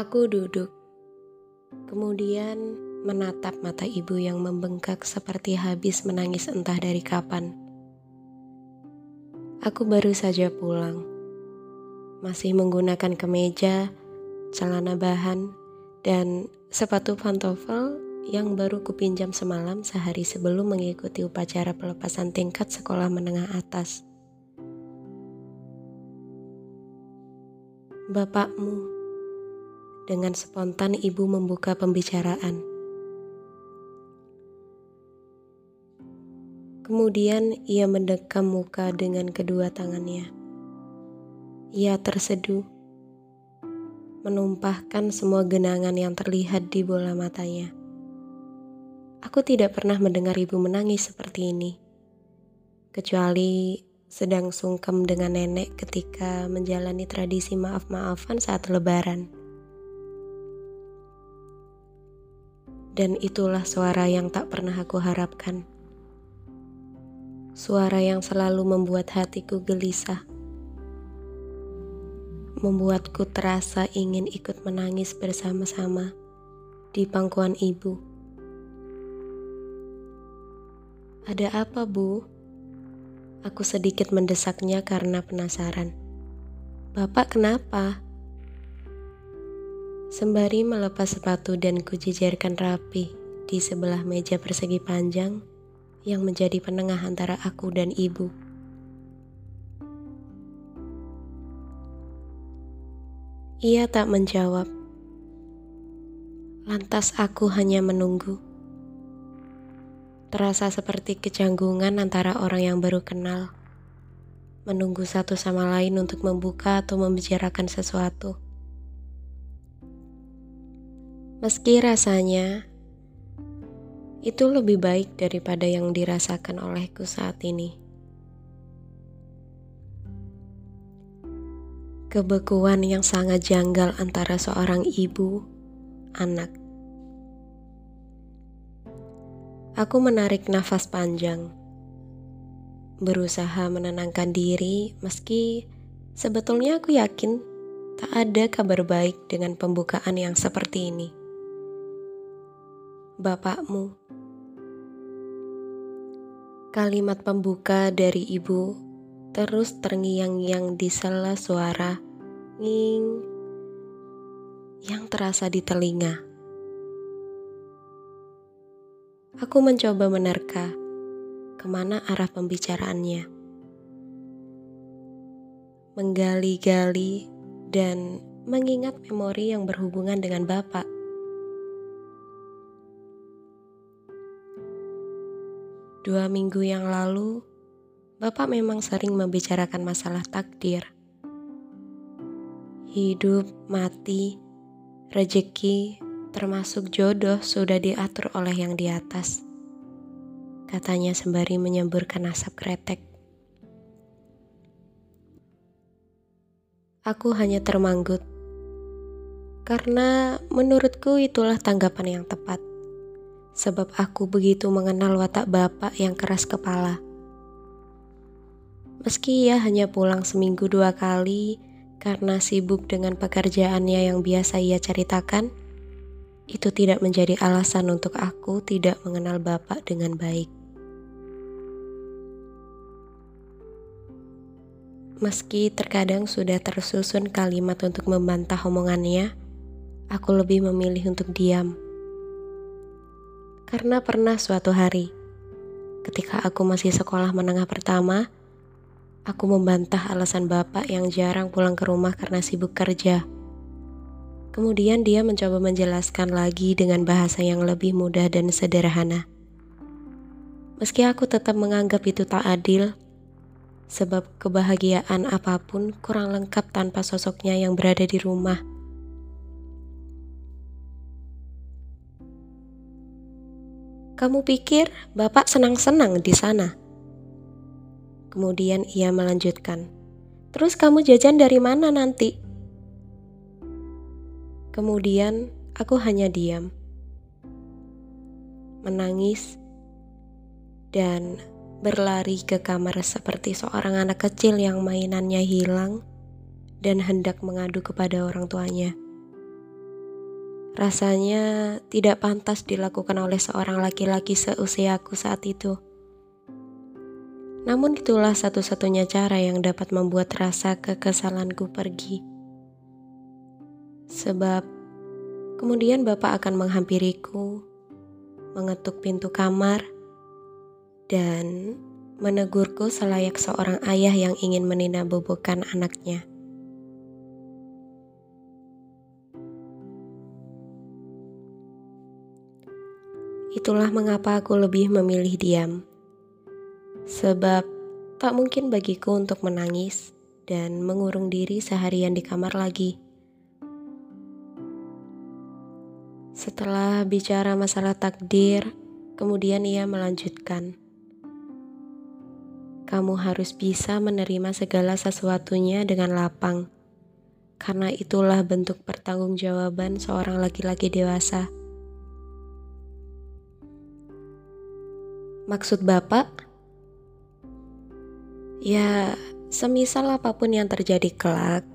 Aku duduk, kemudian menatap mata ibu yang membengkak seperti habis menangis entah dari kapan. Aku baru saja pulang, masih menggunakan kemeja, celana bahan, dan sepatu pantofel yang baru kupinjam semalam sehari sebelum mengikuti upacara pelepasan tingkat sekolah menengah atas. Bapakmu dengan spontan ibu membuka pembicaraan. Kemudian ia mendekam muka dengan kedua tangannya. Ia terseduh, menumpahkan semua genangan yang terlihat di bola matanya. Aku tidak pernah mendengar ibu menangis seperti ini, kecuali sedang sungkem dengan nenek ketika menjalani tradisi maaf-maafan saat lebaran. Dan itulah suara yang tak pernah aku harapkan. Suara yang selalu membuat hatiku gelisah. Membuatku terasa ingin ikut menangis bersama-sama di pangkuan ibu. Ada apa, Bu? Aku sedikit mendesaknya karena penasaran. Bapak kenapa? Sembari melepas sepatu dan kujejerkan rapi di sebelah meja persegi panjang yang menjadi penengah antara aku dan ibu. Ia tak menjawab. Lantas aku hanya menunggu. Terasa seperti kecanggungan antara orang yang baru kenal. Menunggu satu sama lain untuk membuka atau membicarakan sesuatu. Meski rasanya itu lebih baik daripada yang dirasakan olehku saat ini. Kebekuan yang sangat janggal antara seorang ibu, anak. Aku menarik nafas panjang, berusaha menenangkan diri, meski sebetulnya aku yakin tak ada kabar baik dengan pembukaan yang seperti ini bapakmu. Kalimat pembuka dari ibu terus terngiang-ngiang di sela suara nging yang terasa di telinga. Aku mencoba menerka ke mana arah pembicaraannya. Menggali-gali dan mengingat memori yang berhubungan dengan bapak. Dua minggu yang lalu, Bapak memang sering membicarakan masalah takdir. Hidup, mati, rejeki, termasuk jodoh sudah diatur oleh yang di atas. Katanya sembari menyemburkan asap kretek. Aku hanya termanggut. Karena menurutku itulah tanggapan yang tepat sebab aku begitu mengenal watak bapak yang keras kepala. Meski ia hanya pulang seminggu dua kali karena sibuk dengan pekerjaannya yang biasa ia ceritakan, itu tidak menjadi alasan untuk aku tidak mengenal bapak dengan baik. Meski terkadang sudah tersusun kalimat untuk membantah omongannya, aku lebih memilih untuk diam karena pernah suatu hari, ketika aku masih sekolah menengah pertama, aku membantah alasan bapak yang jarang pulang ke rumah karena sibuk kerja. Kemudian dia mencoba menjelaskan lagi dengan bahasa yang lebih mudah dan sederhana. Meski aku tetap menganggap itu tak adil, sebab kebahagiaan apa pun kurang lengkap tanpa sosoknya yang berada di rumah. Kamu pikir Bapak senang-senang di sana? Kemudian ia melanjutkan, "Terus kamu jajan dari mana nanti?" Kemudian aku hanya diam, menangis, dan berlari ke kamar seperti seorang anak kecil yang mainannya hilang dan hendak mengadu kepada orang tuanya. Rasanya tidak pantas dilakukan oleh seorang laki-laki seusiaku saat itu. Namun itulah satu-satunya cara yang dapat membuat rasa kekesalanku pergi. Sebab kemudian bapak akan menghampiriku, mengetuk pintu kamar, dan menegurku selayak seorang ayah yang ingin menina bobokan anaknya. Itulah mengapa aku lebih memilih diam. Sebab tak mungkin bagiku untuk menangis dan mengurung diri seharian di kamar lagi. Setelah bicara masalah takdir, kemudian ia melanjutkan. Kamu harus bisa menerima segala sesuatunya dengan lapang, karena itulah bentuk pertanggungjawaban seorang laki-laki dewasa. Maksud Bapak? Ya, semisal apa pun yang terjadi kelak,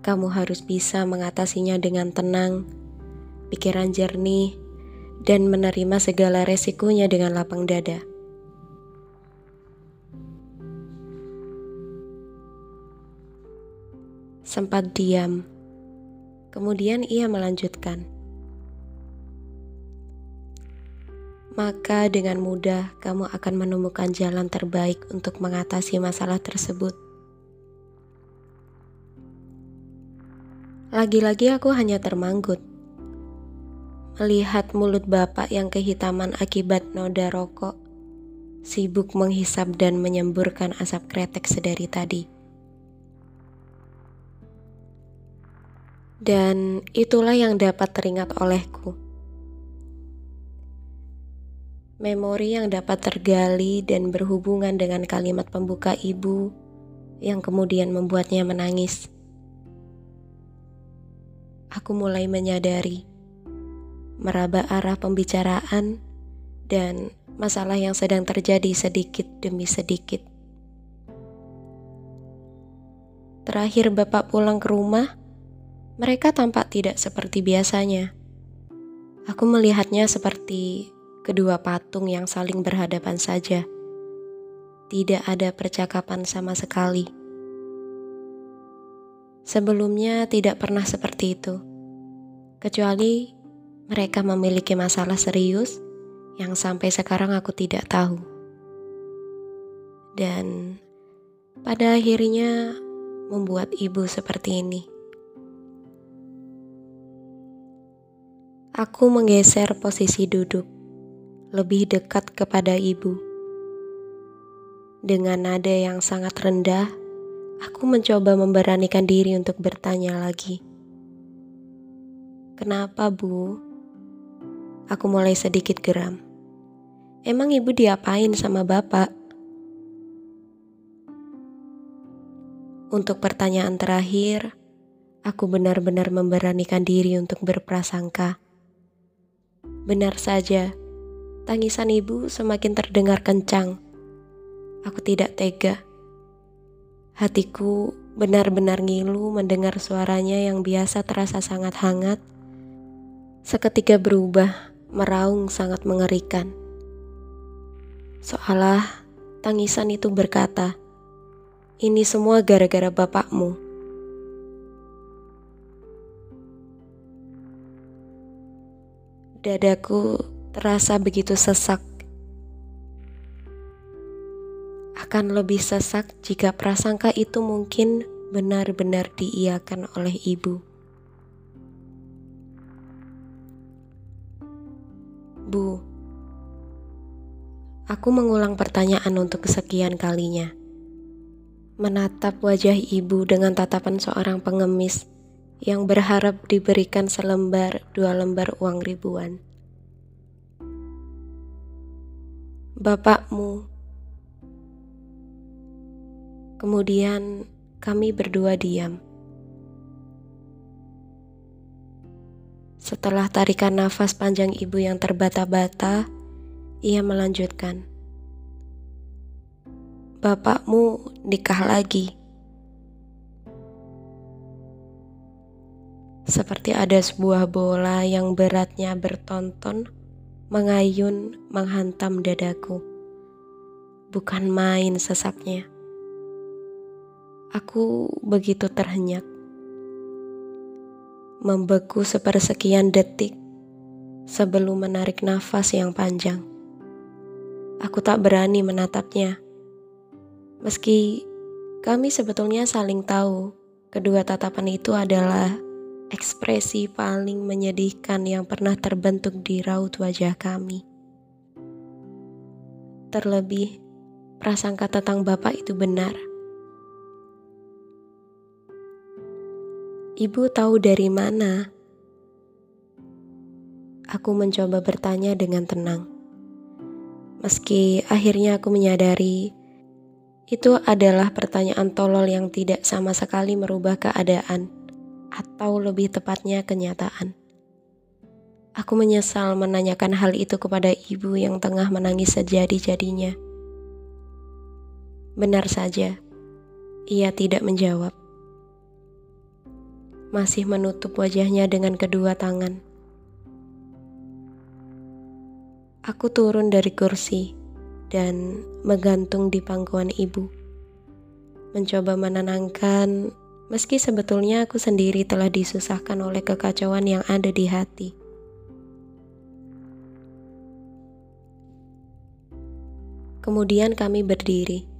kamu harus bisa mengatasinya dengan tenang, pikiran jernih, dan menerima segala resikonya dengan lapang dada. Sempat diam, kemudian ia melanjutkan. Maka dengan mudah kamu akan menemukan jalan terbaik untuk mengatasi masalah tersebut. Lagi-lagi aku hanya termanggut. Melihat mulut bapak yang kehitaman akibat noda rokok, sibuk menghisap dan menyemburkan asap kretek sedari tadi. Dan itulah yang dapat teringat olehku memori yang dapat tergali dan berhubungan dengan kalimat pembuka ibu yang kemudian membuatnya menangis. Aku mulai menyadari, meraba arah pembicaraan, dan masalah yang sedang terjadi sedikit demi sedikit. Terakhir, Bapak pulang ke rumah. Mereka tampak tidak seperti biasanya. Aku melihatnya seperti kedua patung yang saling berhadapan saja. Tidak ada percakapan sama sekali. Sebelumnya tidak pernah seperti itu, kecuali mereka memiliki masalah serius yang sampai sekarang aku tidak tahu. Dan pada akhirnya membuat ibu seperti ini. Aku menggeser posisi duduk lebih dekat kepada ibu. Dengan nada yang sangat rendah, aku mencoba memberanikan diri untuk bertanya lagi. Kenapa, Bu? Aku mulai sedikit geram. Emang ibu diapain sama bapak? Untuk pertanyaan terakhir, aku benar-benar memberanikan diri untuk berprasangka. Benar saja, Tangisan ibu semakin terdengar kencang. Aku tidak tega. Hatiku benar-benar ngilu mendengar suaranya yang biasa terasa sangat hangat. Seketika berubah, meraung sangat mengerikan. Seolah tangisan itu berkata, "Ini semua gara-gara bapakmu." Dadaku terasa begitu sesak. Akan lebih sesak jika prasangka itu mungkin benar-benar diiakan oleh ibu. Bu, aku mengulang pertanyaan untuk kesekian kalinya. Menatap wajah ibu dengan tatapan seorang pengemis yang berharap diberikan selembar dua lembar uang ribuan. Bapakmu. Kemudian kami berdua diam. Setelah tarikan nafas panjang ibu yang terbata-bata, ia melanjutkan. Bapakmu nikah lagi. seperti ada sebuah bola yang beratnya bertonton mengayun menghantam dadaku. Bukan main sesaknya. Aku begitu terhenyak. Membeku sepersekian detik sebelum menarik nafas yang panjang. Aku tak berani menatapnya. Meski kami sebetulnya saling tahu, kedua tatapan itu adalah ekspresi paling menyedihkan yang pernah terbentuk di raut wajah kami. Terlebih, prasangka tentang Bapak itu benar. Ibu tahu dari mana? Aku mencoba bertanya dengan tenang. Meski akhirnya aku menyadari itu adalah pertanyaan tolol yang tidak sama sekali merubah keadaan atau lebih tepatnya kenyataan. Aku menyesal menanyakan hal itu kepada ibu yang tengah menangis sejadi-jadinya. Benar saja, ia tidak menjawab. Masih menutup wajahnya dengan kedua tangan. Aku turun dari kursi dan menggantung di pangkuan ibu. Mencoba menenangkan meski sebetulnya aku sendiri telah disusahkan oleh kekacauan yang ada di hati. Kemudian kami berdiri.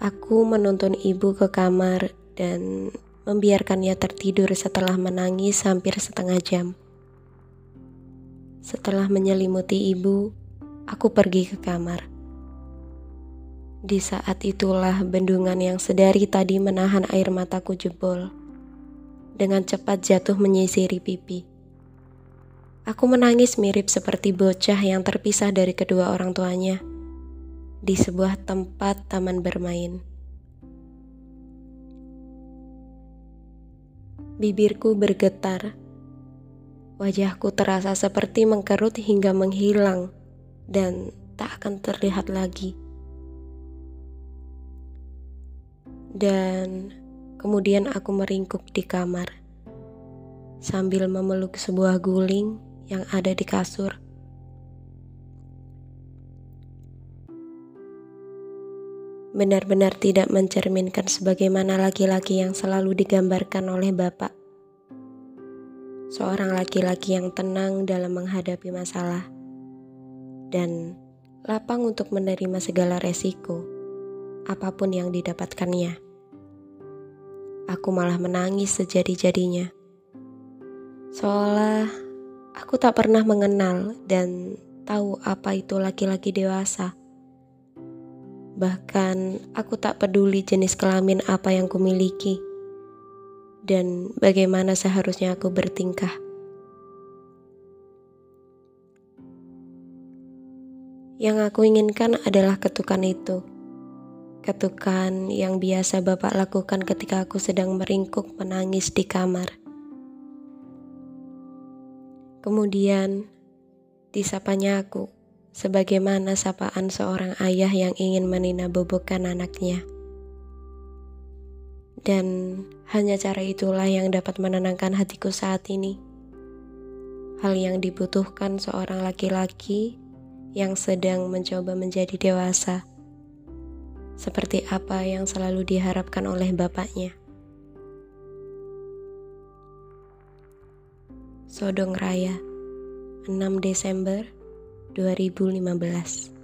Aku menuntun ibu ke kamar dan membiarkannya tertidur setelah menangis hampir setengah jam. Setelah menyelimuti ibu, aku pergi ke kamar. Di saat itulah bendungan yang sedari tadi menahan air mataku jebol. Dengan cepat jatuh menyisiri pipi. Aku menangis mirip seperti bocah yang terpisah dari kedua orang tuanya di sebuah tempat taman bermain. Bibirku bergetar. Wajahku terasa seperti mengkerut hingga menghilang dan tak akan terlihat lagi. Dan kemudian aku meringkuk di kamar sambil memeluk sebuah guling yang ada di kasur. Benar-benar tidak mencerminkan sebagaimana laki-laki yang selalu digambarkan oleh Bapak. Seorang laki-laki yang tenang dalam menghadapi masalah dan lapang untuk menerima segala resiko, apa pun yang didapatkannya aku malah menangis sejadi-jadinya. Seolah aku tak pernah mengenal dan tahu apa itu laki-laki dewasa. Bahkan aku tak peduli jenis kelamin apa yang kumiliki dan bagaimana seharusnya aku bertingkah. Yang aku inginkan adalah ketukan itu ketukan yang biasa Bapak lakukan ketika aku sedang meringkuk menangis di kamar. Kemudian, disapanya aku, sebagaimana sapaan seorang ayah yang ingin meninabobokan anaknya. Dan hanya cara itulah yang dapat menenangkan hatiku saat ini. Hal yang dibutuhkan seorang laki-laki yang sedang mencoba menjadi dewasa seperti apa yang selalu diharapkan oleh bapaknya. Sodong Raya, 6 Desember 2015